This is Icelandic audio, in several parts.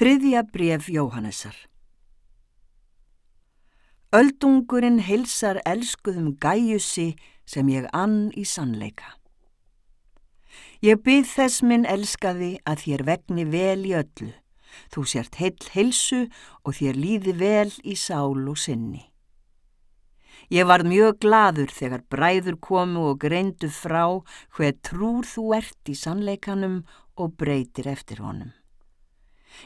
Þriðja bref Jóhannesar Öldungurinn heilsar elskuðum gæjusi sem ég ann í sannleika. Ég byrð þess minn elskaði að þér vegni vel í öllu. Þú sért heill heilsu og þér líði vel í sál og sinni. Ég var mjög gladur þegar bræður komu og greindu frá hver trúr þú ert í sannleikanum og breytir eftir honum.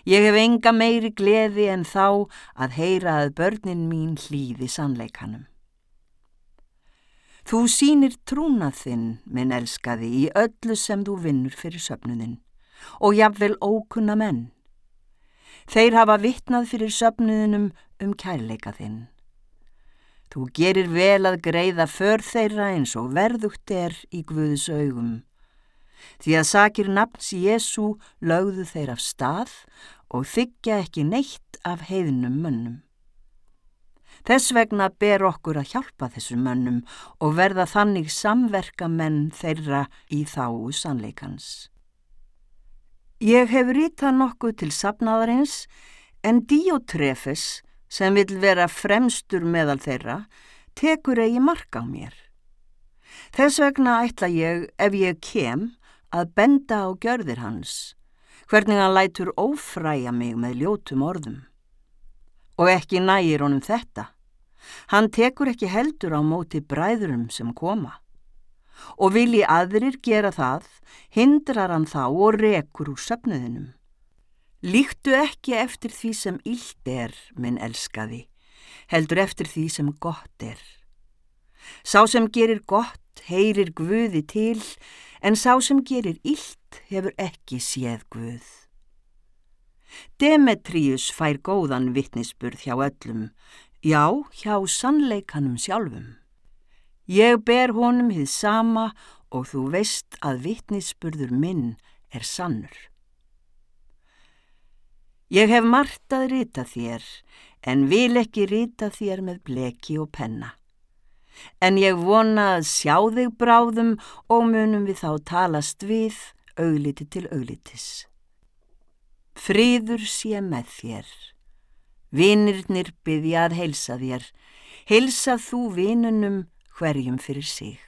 Ég hef enga meiri gleði en þá að heyra að börnin mín hlýði sannleikanum. Þú sínir trúnað þinn, minn elskaði, í öllu sem þú vinnur fyrir söpnuðinn og jafnvel ókunna menn. Þeir hafa vittnað fyrir söpnuðinum um kærleika þinn. Þú gerir vel að greiða för þeirra eins og verðugt er í Guðs augum því að sakir nafns Jésu lögðu þeir af stað og þykja ekki neitt af heiðnum mönnum. Þess vegna ber okkur að hjálpa þessum mönnum og verða þannig samverka menn þeirra í þáu sannleikans. Ég hef rítað nokkuð til sapnaðarins en Díotrefes sem vil vera fremstur meðal þeirra tekur eigi marka á mér. Þess vegna ætla ég, ef ég kem, að benda á gjörðir hans, hvernig hann lætur ófræja mig með ljótum orðum. Og ekki nægir honum þetta. Hann tekur ekki heldur á móti bræðurum sem koma. Og vilji aðrir gera það, hindrar hann þá og rekur úr söpnuðinum. Líktu ekki eftir því sem illt er, minn elskaði, heldur eftir því sem gott er. Sá sem gerir gott heyrir Guði til, en sá sem gerir illt hefur ekki séð Guð. Demetrius fær góðan vittnisspurð hjá öllum, já, hjá sannleikanum sjálfum. Ég ber honum hið sama og þú veist að vittnisspurður minn er sannur. Ég hef margt að rita þér, en vil ekki rita þér með bleki og penna en ég vona að sjá þig bráðum og munum við þá talast við augliti til auglitis. Fríður sé með þér, vinirnir byggja að heilsa þér, heilsa þú vinunum hverjum fyrir sig.